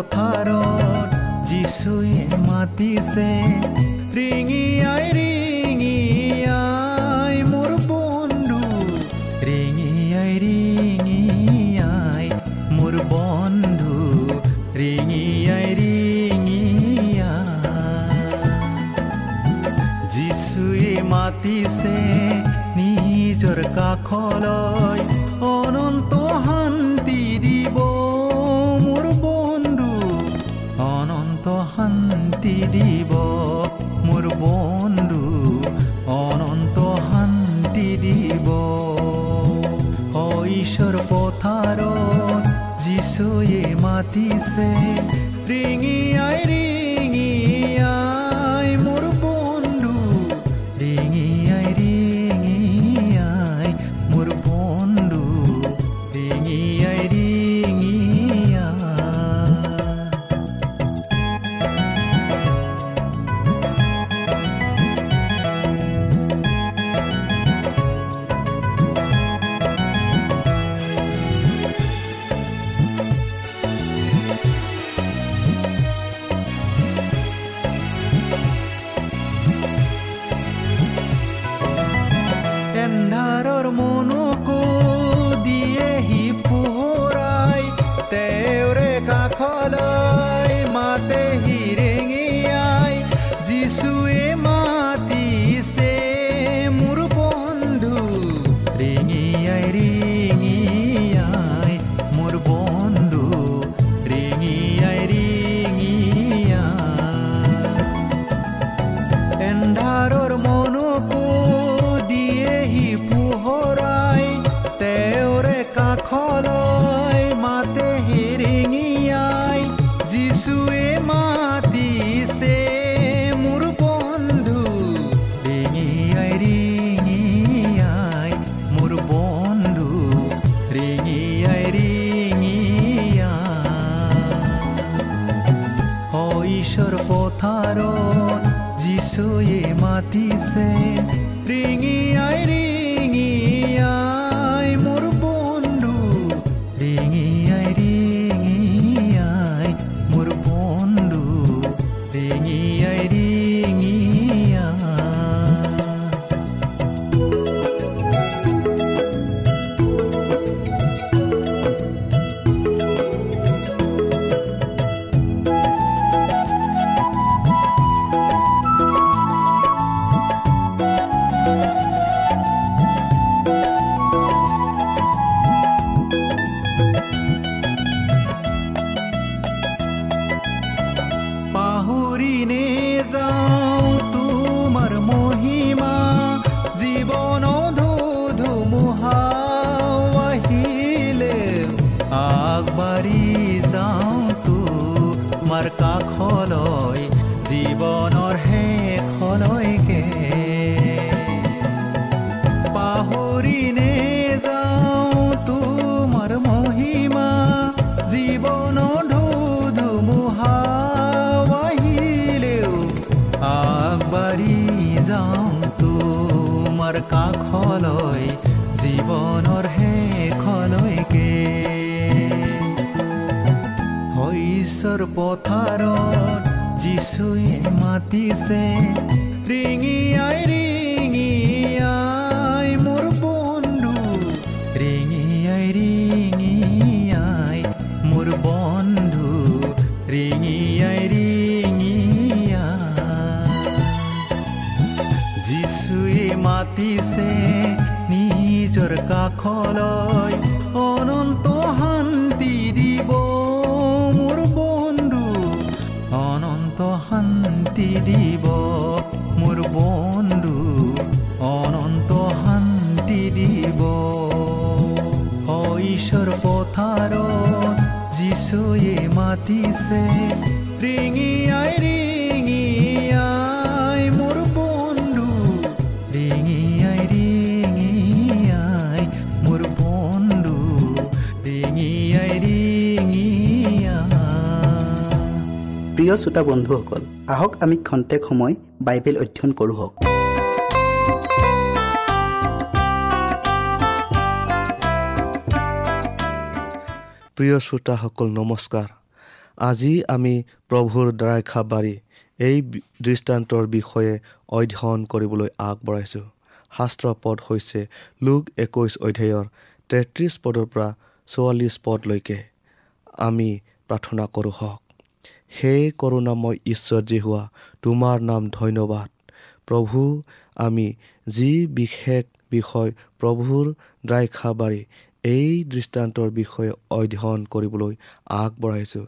পথাৰত যিচুৱে মাতিছে ৰিঙিয়াই মাতিছে ৰিঙিয়াই যিচুৱে মাতিছে। ৰিঙিয়াই ৰিঙিয়াই মোৰ বন্ধু। ৰিঙিয়াই ৰিঙিয়াই মোৰ বন্ধু। ৰিঙিয়াই ৰিঙিয়াই যিচুৱে মাতিছে নিজৰ কাষলৈ পথাৰত যিচুৱে মাতিছে ৰিঙিয়াই ৰিঙিয়াই মোৰ বন্ধু ৰিঙিয়াই ৰিঙিয়াই মোৰ বন্ধু ৰিঙিয়াই ৰিঙিয়াই প্ৰিয় শ্ৰোতা বন্ধুসকল আহক আমি খন্তেক সময় বাইবেল অধ্যয়ন কৰোঁ। প্ৰিয় শ্ৰোতাসকল নমস্কাৰ। আজি আমি প্ৰভুৰ দ্ৰাক্ষাবাৰী এই বি- দৃষ্টান্তৰ বিষয়ে অধ্যয়ন কৰিবলৈ আগবঢ়াইছোঁ। শাস্ত্ৰ পদ হৈছে লোক একৈছ অধ্যায়ৰ তেত্ৰিছ পদৰ পৰা চৌৱাল্লিছ পদলৈকে। আমি প্ৰাৰ্থনা কৰোঁ হওক। হে কৰোণাময় ঈশ্বৰ যি হোৱা তোমাৰ নাম ধন্যবাদ। প্ৰভু আমি যি বিশেষ বিষয় প্ৰভুৰ দ্ৰাক্ষাবাৰী এই দৃষ্টান্তৰ বিষয়ে অধ্যয়ন কৰিবলৈ আগবঢ়াইছোঁ।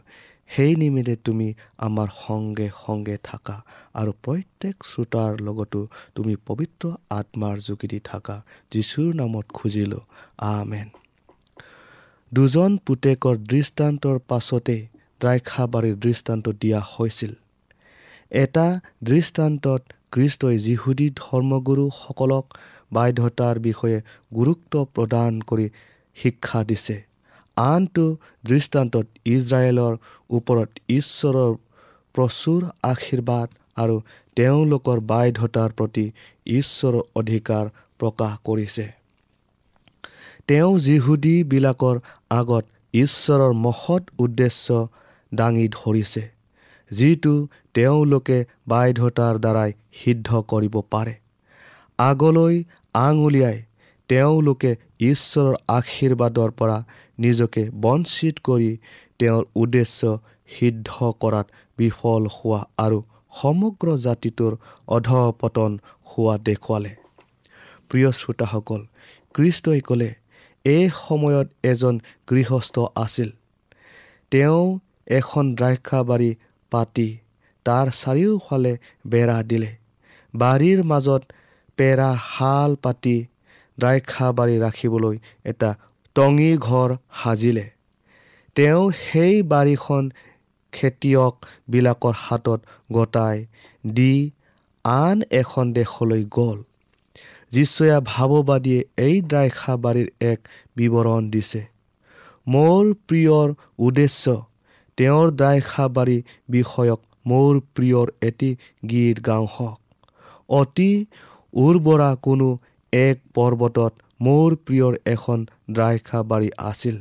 সেই নিমিত্তে তুমি আমাৰ সংগে সংগে থাকা আৰু প্ৰত্যেক শ্ৰোতাৰ লগতো তুমি পবিত্ৰ আত্মাৰ যোগেদি থাকা যীশুৰ নামত খুজিলোঁ। আমেন। দুজন পুতেকৰ দৃষ্টান্তৰ পাছতে দ্ৰাক্ষাবাৰীৰ দৃষ্টান্ত দিয়া হৈছিল। এটা দৃষ্টান্তত খ্ৰীষ্টই যিহুদী ধৰ্মগুৰুসকলক বাধ্যতাৰ বিষয়ে গুৰুত্ব প্ৰদান কৰি শিক্ষা দিছে। আনটো দৃষ্টান্তত ইজৰাইলৰ ওপৰত ঈশ্বৰৰ প্ৰচুৰ আশীৰ্বাদ আৰু তেওঁলোকৰ বাধ্যতাৰ প্ৰতি ঈশ্বৰৰ অধিকাৰ প্ৰকাশ কৰিছে। তেওঁ যিহুদীবিলাকৰ আগত ঈশ্বৰৰ মহৎ উদ্দেশ্য দাঙি ধৰিছে যিটো তেওঁলোকে বাধ্যতাৰ দ্বাৰাই সিদ্ধ কৰিব পাৰে। আগলৈ আঙুলিয়াই তেওঁলোকে ঈশ্বৰৰ আশীৰ্বাদৰ পৰা নিজকে বঞ্চিত কৰি তেওঁৰ উদ্দেশ্য সিদ্ধ কৰাত বিফল হোৱা আৰু সমগ্ৰ জাতিটোৰ অধপতন হোৱা দেখুৱালে। প্ৰিয় শ্ৰোতাসকল খ্ৰীষ্টই ক'লে এই সময়ত এজন গৃহস্থ আছিল। তেওঁ এখন দ্ৰাক্ষাবাৰী পাতি তাৰ চাৰিওফালে বেৰা দিলে। বাৰীৰ মাজত পেৰা শাল পাতি দ্ৰাক্ষাবাৰী ৰাখিবলৈ এটা টঙি ঘৰ সাজিলে। তেওঁ সেই বাৰীখন খেতিয়কবিলাকৰ হাতত গতাই দি আন এখন দেশলৈ গ'ল। যীশুৱে ভাৱবাদীয়ে এই দ্ৰাক্ষাবাৰীৰ এক বিৱৰণ দিছে। মোৰ প্ৰিয়ৰ উদ্দেশ্য তেওঁৰ দ্ৰাক্ষাবাৰী বিষয়ক মোৰ প্ৰিয়ৰ এটি গীত গাওঁ হওক। অতি উৰ্বৰা কোনো এক পৰ্বতত মোৰ প্ৰিয়ৰ এখন দ্ৰাক্ষাবাৰী আছিল।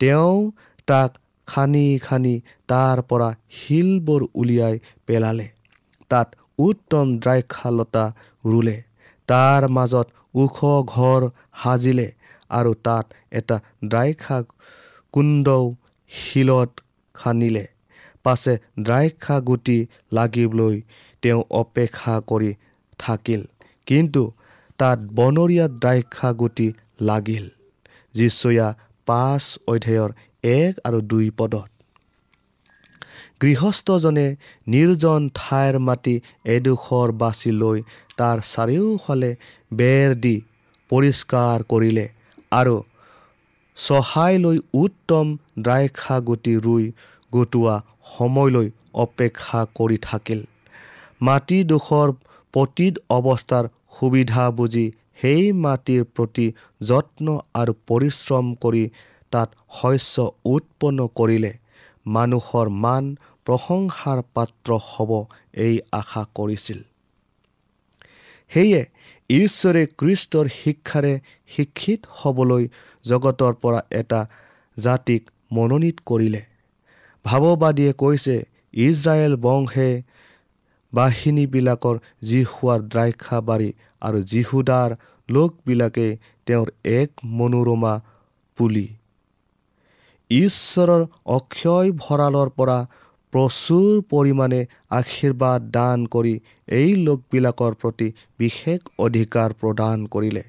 তেওঁ তাক খানি খানি তাৰ পৰা শিলবোৰ উলিয়াই পেলালে। তাত উত্তম দ্ৰাক্ষালতা ৰুলে। তাৰ মাজত ওখ ঘৰ সাজিলে আৰু তাত এটা দ্ৰাক্ষা কুণ্ডও শিলত খান্দিলে। পাছে দ্ৰাক্ষা গুটি লাগিবলৈ তেওঁ অপেক্ষা কৰি থাকিল। কিন্তু তাত বনৰীয়া দ্ৰাক্ষা গুটি লাগিল যিচয়া পাঁচ অধ্যায়ৰ এক আৰু দুই পদত। গৃহস্থজনে নিৰ্জন ঠাইৰ মাটি এডোখৰ বাছি লৈ তাৰ চাৰিওফালে বেৰ দি পৰিষ্কাৰ কৰিলে আৰু চহাই লৈ উত্তম দ্ৰাক্ষা গুটি ৰুই গোটোৱা সময়লৈ অপেক্ষা কৰি থাকিল। মাটিডোখৰ পতীত অৱস্থাৰ সুবিধা বুজি সেই মাটিৰ প্ৰতি যত্ন আৰু পৰিশ্ৰম কৰি তাত শস্য উৎপন্ন কৰিলে মানুহৰ মান প্ৰশংসাৰ পাত্ৰ হ'ব এই আশা কৰিছিল। সেয়ে ঈশ্বৰে কৃষ্টৰ শিক্ষাৰে শিক্ষিত হ'বলৈ জগতৰ পৰা এটা জাতিক মনোনীত কৰিলে। ভাৱবাদীয়ে কৈছে ইজৰাইল বংশে বাহিনীবিলাকৰ জিহুৱাৰ দ্ৰাক্ষাবাৰী আৰু জিহুদাৰ লোকবিলাকে তেওঁৰ এক মনোৰমা পুলি। ঈশ্বৰৰ অক্ষয় ভঁৰালৰ পৰা প্ৰচুৰ পৰিমাণে আশীৰ্বাদ দান কৰি এই লোকবিলাকৰ প্ৰতি বিশেষ অধিকাৰ প্ৰদান কৰিলে।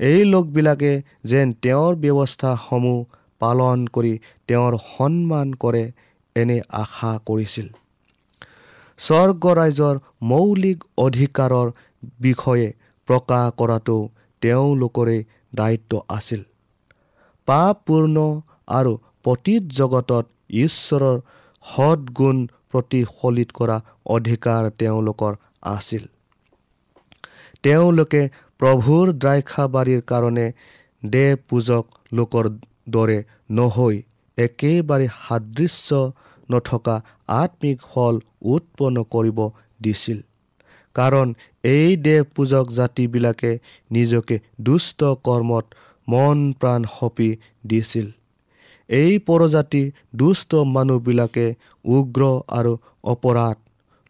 এই লোকবিলাকে যেন তেওঁৰ ব্যৱস্থাসমূহ পালন কৰি তেওঁৰ সন্মান কৰে এনে আশা কৰিছিল। স্বৰ্গ ৰাইজৰ মৌলিক অধিকাৰৰ বিষয়ে প্ৰকাশ কৰাটো তেওঁলোকৰে দায়িত্ব আছিল। পাপপূৰ্ণ আৰু পতীত জগতত ঈশ্বৰৰ সৎগুণ প্ৰতিফলিত কৰা অধিকাৰ তেওঁলোকৰ আছিল। তেওঁলোকে প্ৰভুৰ দ্ৰাক্ষাবাৰীৰ কাৰণে দেৱ পূজক লোকৰ দৰে নহৈ একেবাৰে সাদৃশ্য নথকা আত্মিক ফল উৎপন্ন কৰিব দিছিল। কাৰণ এই দেৱ পূজক জাতিবিলাকে নিজকে দুষ্ট কৰ্মত মন প্ৰাণ সপি দিছিল। এই পৰজাতি দুষ্ট মানুহবিলাকে উগ্ৰ আৰু অপৰাধ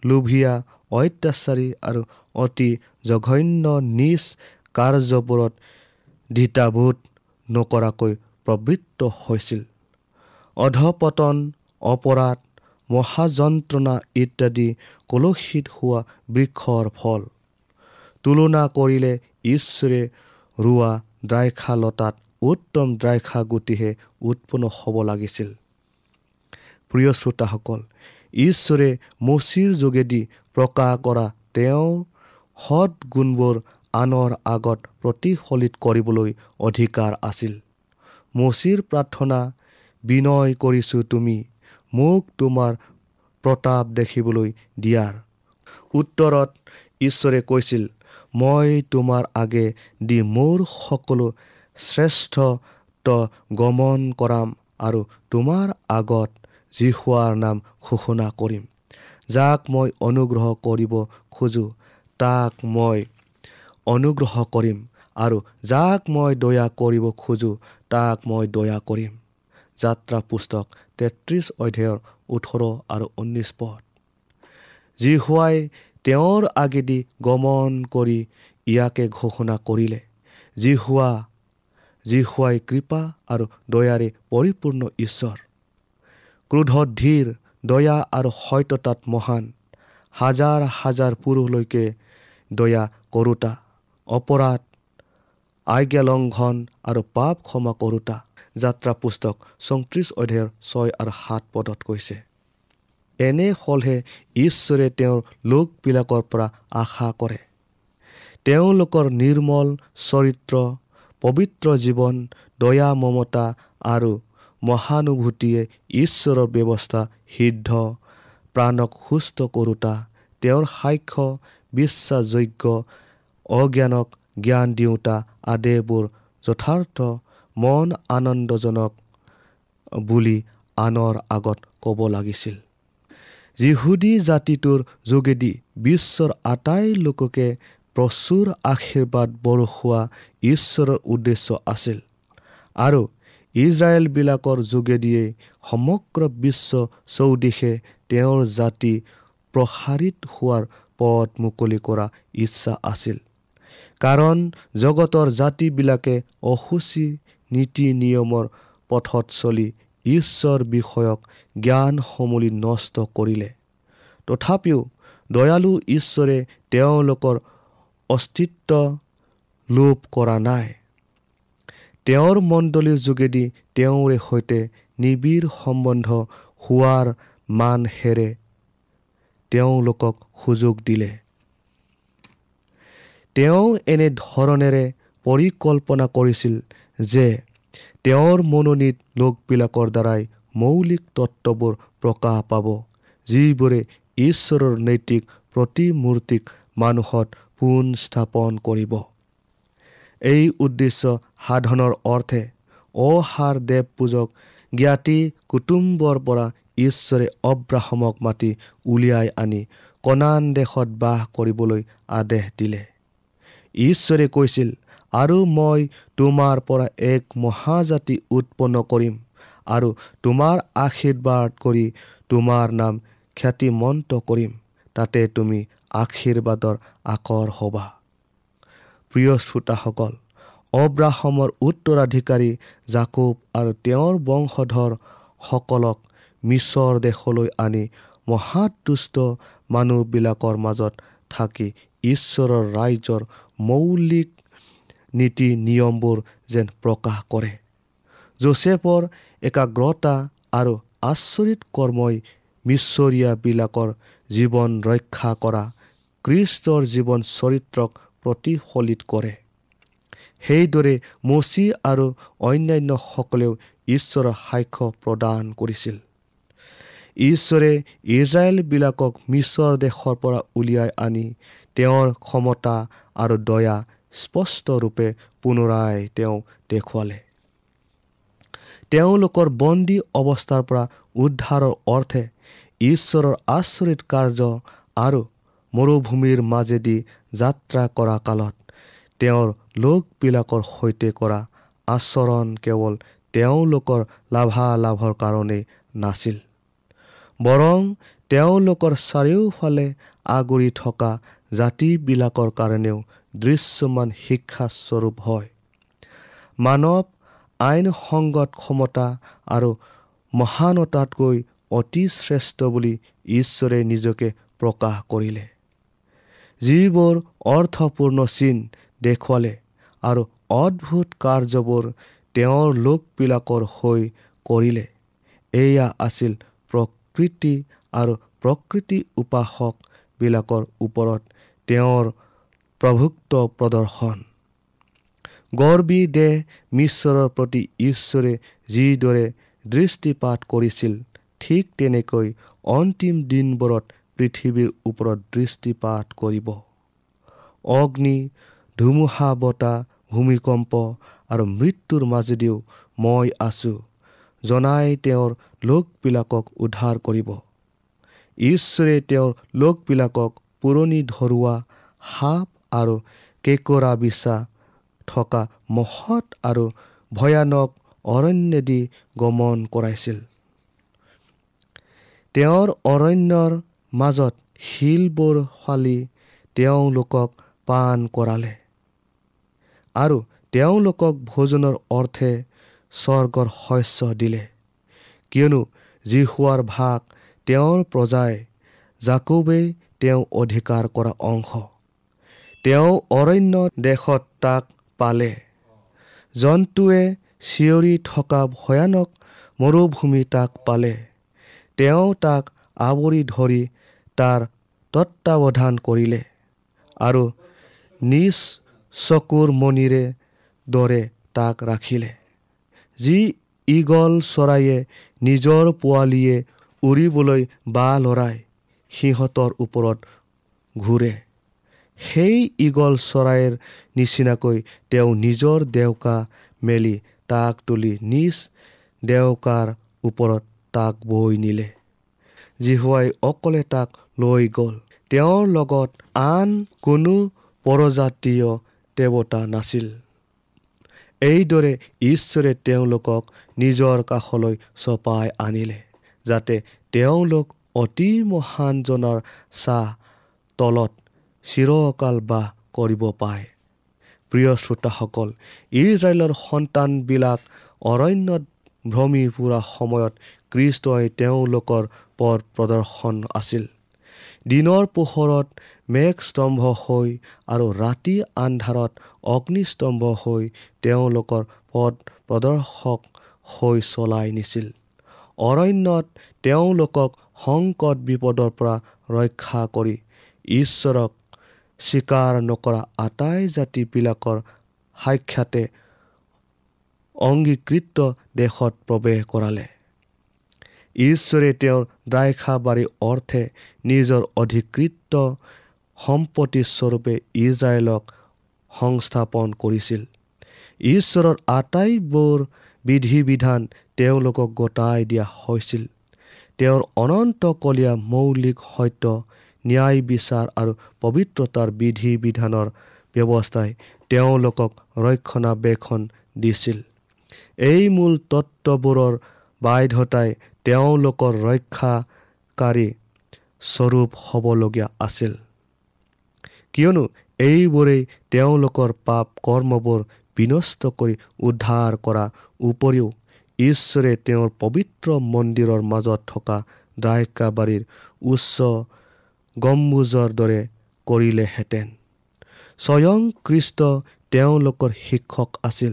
লোভীয়া অত্যাচাৰী আৰু অতি জঘন্য নিজ কাৰ্যবোৰত ধিতাবোধ নকৰাকৈ প্ৰবৃত্ত হৈছিল। অধপতন অপৰাধ মহাযন্ত্ৰণা ইত্যাদি কলুষিত হোৱা বৃক্ষৰ ফল। তুলনা কৰিলে ঈশ্বৰে ৰোৱা দ্ৰাক্ষালতাত উত্তম দ্ৰাক্ষা গুটিহে উৎপন্ন হ'ব লাগিছিল। প্ৰিয় শ্ৰোতাসকল ঈশ্বৰে মচিৰ যোগেদি প্ৰকাশ কৰা তেওঁৰ সৎ গুণবোৰ আনৰ আগত প্ৰতিফলিত কৰিবলৈ অধিকাৰ আছিল। মচিৰ প্ৰাৰ্থনা বিনয় কৰিছোঁ তুমি মোক তোমাৰ প্ৰতাপ দেখিবলৈ দিয়াৰ। উত্তৰত ঈশ্বৰে কৈছিল মই তোমাৰ আগে দি মোৰ সকলো শ্ৰেষ্ঠত গমন কৰাম আৰু তোমাৰ আগত জিহুৱাৰ নাম ঘোষণা কৰিম। যাক মই অনুগ্ৰহ কৰিব খোজোঁ তাক মই অনুগ্ৰহ কৰিম আৰু যাক মই দয়া কৰিব খোজোঁ তাক মই দয়া কৰিম। যাত্ৰা পুস্তক তেত্ৰিছ অধ্যায়ৰ ওঠৰ আৰু ঊনৈছ পদ। জিহুৱাই তেওঁৰ আগেদি গমন কৰি ইয়াকে ঘোষণা কৰিলে জিহুৱা জিহুৱাই কৃপা আৰু দয়াৰে পৰিপূৰ্ণ ঈশ্বৰ। ক্ৰোধত ধীৰ দয়া আৰু সত্যতাত মহান হাজাৰ হাজাৰ পুৰুষলৈকে দয়া কৰোতা অপৰাধ আজ্ঞা লংঘন আৰু পাপ ক্ষমা কৰোতা। যাত্ৰা পুস্তক চৌত্ৰিছ অধ্যায়ৰ ছয় আৰু সাত পদত কৈছে এনে ফলহে ঈশ্বৰে তেওঁৰ লোকবিলাকৰ পৰা আশা কৰে। তেওঁলোকৰ নিৰ্মল চৰিত্ৰ পবিত্ৰ জীৱন দয়া মমতা আৰু মহানুভূতিয়ে ঈশ্বৰৰ ব্যৱস্থা সিদ্ধ প্ৰাণক সুস্থ কৰোতা তেওঁৰ সাক্ষ্য বিশ্বাসযোগ্য অজ্ঞানক জ্ঞান দিওঁতা আদিবোৰ যথাৰ্থ মন আনন্দজনক বুলি আনৰ আগত ক'ব লাগিছিল। যিহুদী জাতিটোৰ যোগেদি বিশ্বৰ আটাই লোককে প্ৰচুৰ আশীৰ্বাদ বৰষুৱা ঈশ্বৰৰ উদ্দেশ্য আছিল আৰু ইজৰাইলবিলাকৰ যোগেদিয়েই সমগ্ৰ বিশ্ব চৌদিশে তেওঁৰ জাতি প্ৰসাৰিত হোৱাৰ পথ মুকলি কৰা ইচ্ছা আছিল। কাৰণ জগতৰ জাতিবিলাকে অসুচী নীতি নিয়মৰ পথত চলি ঈশ্বৰ বিষয়ক জ্ঞানসমূলি নষ্ট কৰিলে। তথাপিও দয়ালু ঈশ্বৰে তেওঁলোকৰ অস্তিত্ব লোপ কৰা নাই। তেওঁৰ মণ্ডলীৰ যোগেদি তেওঁৰে সৈতে নিবিড় সম্বন্ধ হোৱাৰ মান হেৰে তেওঁলোকক সুযোগ দিলে। তেওঁ এনে ধৰণেৰে পৰিকল্পনা কৰিছিল যে তেওঁৰ মনোনীত লোকবিলাকৰ দ্বাৰাই মৌলিক তত্ত্ববোৰ প্ৰকাশ পাব যিবোৰে ঈশ্বৰৰ নৈতিক প্ৰতিমূৰ্তিক মানুহত পোন স্থাপন কৰিব। এই উদ্দেশ্য সাধনৰ অৰ্থে অসাৰ দেৱ পূজক জ্ঞাতি কুটুম্বৰ পৰা ঈশ্বৰে অব্ৰাহমক মাতি উলিয়াই আনি কণান দেশত বাস কৰিবলৈ আদেশ দিলে। ঈশ্বৰে কৈছিল আৰু মই তোমাৰ পৰা এক মহাজাতি উৎপন্ন কৰিম আৰু তোমাৰ আশীৰ্বাদ কৰি তোমাৰ নাম খ্যাতিমন্ত কৰিম। তাতে তুমি আশীৰ্বাদৰ আকৰ হ'বা। প্ৰিয় শ্ৰোতাসকল অব্ৰাহমৰ উত্তৰাধিকাৰী জাকুব আৰু তেওঁৰ বংশধৰসকলক মিছৰ দেশলৈ আনি মহাদুষ্ট মানুহবিলাকৰ মাজত থাকি ঈশ্বৰৰ ৰাইজৰ মৌলিক নীতি নিয়মবোৰ যেন প্ৰকাশ কৰে। জোচেফৰ একাগ্ৰতা আৰু আচৰিত কৰ্মই মিছৰীয়াবিলাকৰ জীৱন ৰক্ষা কৰা কৃষ্টৰ জীৱন চৰিত্ৰক প্ৰতিফলিত কৰে। সেইদৰে মচি আৰু অন্যান্যসকলেও ঈশ্বৰৰ সাক্ষ্য প্ৰদান কৰিছিল। ঈশ্বৰে ইজৰাইলবিলাকক মিছৰ দেশৰ পৰা উলিয়াই আনি তেওঁৰ ক্ষমতা আৰু দয়া স্পষ্টৰূপে পুনৰাই তেওঁ দেখুৱালে। তেওঁলোকৰ বন্দী অৱস্থাৰ পৰা উদ্ধাৰৰ অৰ্থে ঈশ্বৰৰ আচৰিত কাৰ্য আৰু মৰুভূমিৰ মাজেদি যাত্ৰা কৰা কালত তেওঁৰ লোকবিলাকৰ সৈতে কৰা আচৰণ কেৱল তেওঁলোকৰ লাভালাভৰ কাৰণেই নাছিল। বৰং তেওঁলোকৰ চাৰিওফালে আগুৰি থকা জাতিবিলাকৰ কাৰণেও দৃশ্যমান শিক্ষাস্বৰূপ হয়। মানৱ আইনসংগত ক্ষমতা আৰু মহানতাতকৈ অতি শ্ৰেষ্ঠ বুলি ঈশ্বৰে নিজকে প্ৰকাশ কৰিলে। যিবোৰ অৰ্থপূৰ্ণ চিন দেখুৱালে আৰু অদ্ভুত কাৰ্যবোৰ তেওঁৰ লোকবিলাকৰ হৈ কৰিলে। এয়া আছিল প্ৰকৃতি আৰু প্ৰকৃতি উপাসকবিলাকৰ ওপৰত তেওঁৰ প্ৰভুক্ত প্ৰদৰ্শন। গৰ্বী দেহ মিশ্বৰৰ প্ৰতি ঈশ্বৰে যিদৰে দৃষ্টিপাত কৰিছিল ঠিক তেনেকৈ অন্তিম দিনবোৰত পৃথিৱীৰ ওপৰত দৃষ্টিপাত কৰিব। অগ্নি ধুমুহা বতাহ ভূমিকম্প আৰু মৃত্যুৰ মাজেদিও মই আছোঁ জনাই তেওঁৰ লোকবিলাকক উদ্ধাৰ কৰিব। ঈশ্বৰে তেওঁৰ লোকবিলাকক পুৰণি ধৰুৱা সাপ আৰু কেঁকোৰা বিচা থকা মহৎ আৰু ভয়ানক অৰণ্যেদি গমন কৰাইছিল। তেওঁৰ অৰণ্যৰ মাজত শিলবোৰ ফালি তেওঁলোকক পাণ কৰালে আৰু তেওঁলোকক ভোজনৰ অৰ্থে স্বৰ্গৰ শস্য দিলে। কিয়নো জীহুৱাৰ ভাগ তেওঁৰ প্ৰজাই জাকুবেই তেওঁ অধিকাৰ কৰা অংশ। তেওঁ অৰণ্য দেশত তাক পালে। জন্তুৱে চিঞৰি থকা ভয়ানক মৰুভূমি তাক পালে। তেওঁ তাক আৱৰি ধৰি তাৰ তত্বাৱধান কৰিলে আৰু নিজ চকুৰ মণিৰে দৰে তাক ৰাখিলে। যি ঈগল চৰাইয়ে নিজৰ পোৱালীয়ে উৰিবলৈ বা লৰাই সিহঁতৰ ওপৰত ঘূৰে। সেই ঈগল চৰাইৰ নিচিনাকৈ তেওঁ নিজৰ দেউকা মেলি তাক তুলি নিজ দেউকাৰ ওপৰত তাক বৈ নিলে। জিহুৱাই অকলে তাক লৈ গ'ল। তেওঁৰ লগত আন কোনো পৰজাতীয় দেৱতা নাছিল। এইদৰে ঈশ্বৰে তেওঁলোকক নিজৰ কাষলৈ চপাই আনিলে যাতে তেওঁলোক অতি মহানজনৰ চাহ তলত চিৰকাল বাস কৰিব পায়। প্ৰিয় শ্ৰোতাসকল ইজৰাইলৰ সন্তানবিলাক অৰণ্যত ভ্ৰমি ফুৰা সময়ত কৃষ্টই তেওঁলোকৰ পথ প্ৰদৰ্শন আছিল। দিনৰ পোহৰত মেঘস্তম্ভ হৈ আৰু ৰাতি আন্ধাৰত অগ্নিস্তম্ভ হৈ তেওঁলোকৰ পথ প্ৰদৰ্শক হৈ চলাই নিছিল। অৰণ্যত তেওঁলোকক সংকট বিপদৰ পৰা ৰক্ষা কৰি ঈশ্বৰক স্বীকাৰ নকৰা আটাই জাতিবিলাকৰ সাক্ষাতে অংগীকৃত দেশত প্ৰৱেশ কৰালে। ঈশ্বৰে তেওঁৰ দ্ৰাক্ষাবাৰী অৰ্থে নিজৰ অধিকৃত সম্পত্তিস্বৰূপে ইজৰাইলক সংস্থাপন কৰিছিল। ঈশ্বৰৰ আটাইবোৰ বিধি বিধান তেওঁলোকক গতাই দিয়া হৈছিল। তেওঁৰ অনন্তকলীয়া মৌলিক সত্য ন্যায় বিচাৰ আৰু পবিত্ৰতাৰ বিধি বিধানৰ ব্যৱস্থাই তেওঁলোকক ৰক্ষণাবেক্ষণ দিছিল। এই মূল তত্ত্ববোৰৰ বাধ্যতাই তেওঁলোকৰ ৰক্ষাকাৰী স্বৰূপ হ'বলগীয়া আছিল। কিয়নো এইবোৰেই তেওঁলোকৰ পাপ কৰ্মবোৰ বিনষ্ট কৰি উদ্ধাৰ কৰা উপৰিও ঈশ্বৰে তেওঁৰ পবিত্ৰ মন্দিৰৰ মাজত থকা দ্ৰাক্ষাবাৰীৰ উচ্চ গম্বুজৰ দৰে কৰিলেহেঁতেন। স্বয়ং কৃষ্ট তেওঁলোকৰ শিক্ষক আছিল।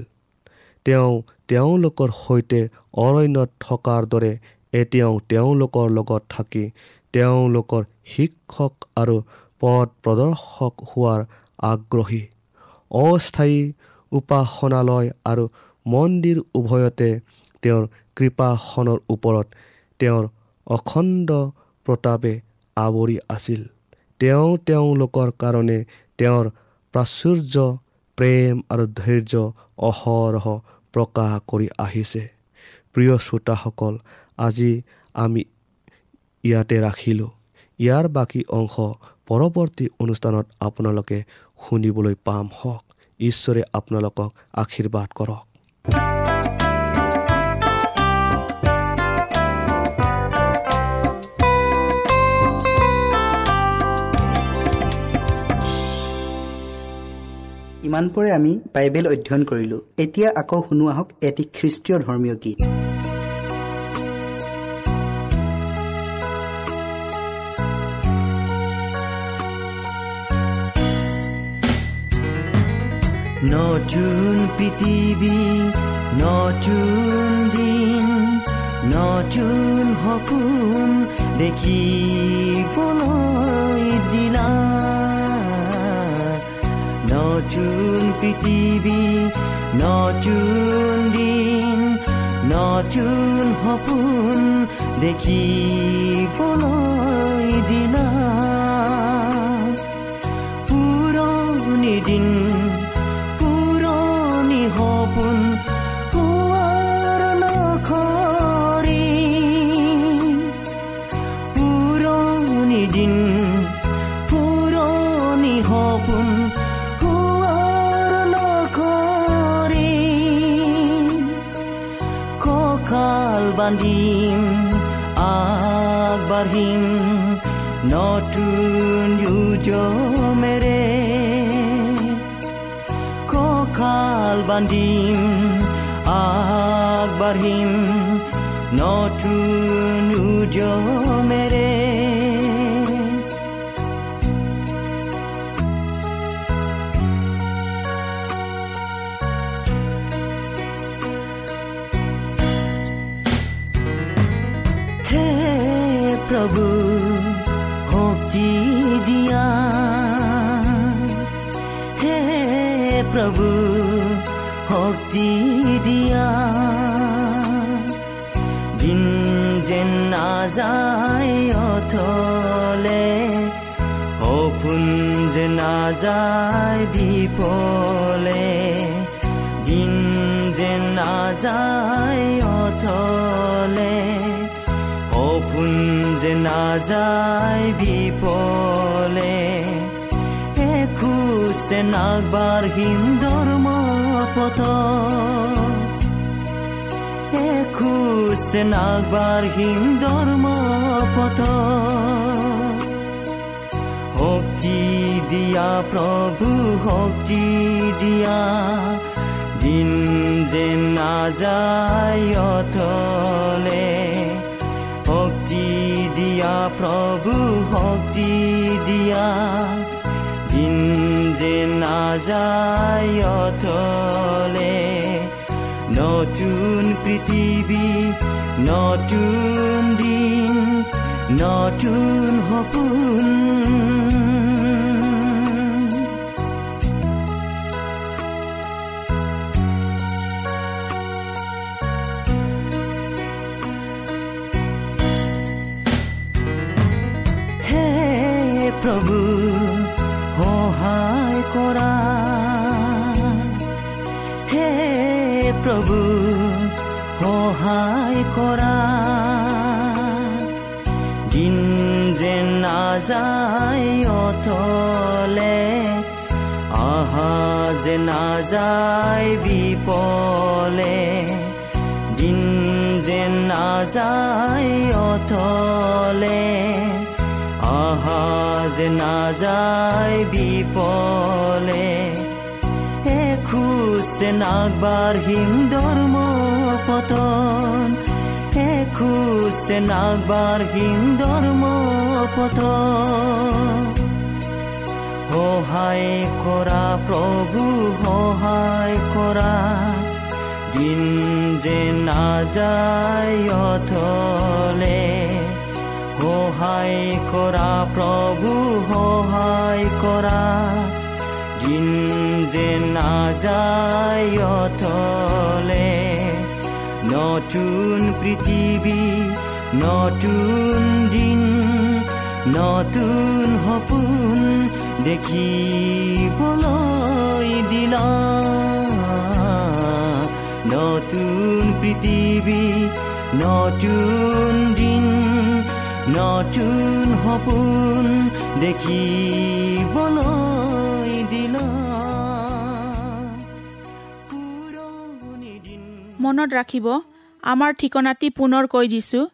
তেওঁ তেওঁলোকৰ সৈতে অৰণ্যত থকাৰ দৰে এতিয়াও তেওঁলোকৰ লগত থাকি তেওঁলোকৰ শিক্ষক আৰু পথ প্ৰদৰ্শক হোৱাৰ আগ্ৰহী। অস্থায়ী উপাসনালয় আৰু মন্দিৰ উভয়তে তেওঁৰ কৃপাসনৰ ওপৰত তেওঁৰ অখণ্ড প্ৰতাপে আৱৰি আছিল। তেওঁ তেওঁলোকৰ কাৰণে তেওঁৰ প্ৰাচুৰ্য প্ৰেম আৰু ধৈৰ্য অহৰহ প্ৰকাশ কৰি আহিছে। প্ৰিয় শ্ৰোতাসকল আজি আমি ইয়াতে ৰাখিলোঁ। ইয়াৰ বাকী অংশ পৰৱৰ্তী অনুষ্ঠানত আপোনালোকে শুনিবলৈ পাম। হওক ঈশ্বৰে আপোনালোকক আশীৰ্বাদ কৰক। ইমানপৰে আমি বাইবেল অধ্যয়ন কৰিলোঁ। এতিয়া আকৌ শুনো আহক এটি খ্ৰীষ্টীয় ধৰ্মীয় গীত। নতুন পৃথিৱী নতুন দিন নতুন সপোন দেখিবলৈ দিলা। নতুন পৃথিৱী নতুন দিন নতুন সপোন দেখিবলৈ দিলা পুৰণি দিন পুৰণি সপোন পুৰণি দিন পুৰণি সপোন banding agbarhim notun yujo mere. Kokal banding agbarhim notun yujo mere. যেন নাযায় অথলে সপোন যে নাযায় বিপলে দিন যে নাযায় অথলে সপোন যে নাযায় বিপলে। এখোজে নাগবাঢ়িম ধৰ্ম পথ এখোজে নাগবাঢ়িম ধৰ্ম পথ শক্তি দিয়া প্ৰভু শক্তি দিয়া দিন যে নাযায় অথলে শক্তি দিয়া প্ৰভু শক্তি দিয়া দিন যে নাযায় অথলে নতুন পৃথিৱী নতুন দিন নতুন সপোন। হে প্ৰভু। যে নাযায় বিপলে দিন যে নাযায় অথলে আহা যে নাযায় বিপলে এখোজ নাগবাঢ়িম ধৰ্ম পতন এখোজ নাগবাঢ়িম ধৰ্ম পতন। সহায় কৰা প্ৰভু সহায় কৰা। দিন যে নাযায় অথলে সহায় কৰা প্ৰভু সহায় কৰা। দিন যে নাযায় অথলে নতুন পৃথিৱী নতুন দিন নতুন সপোন দেখিবলৈ দিলা। নতুন পৃথিৱী নতুন দিন নতুন সপোন দেখিবলৈ দিলা। মনত ৰাখিব আমাৰ ঠিকনাটি পুনৰ কৈ দিছোঁ।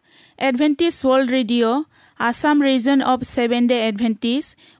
Adventist world radio' Assam region of seven day Adventist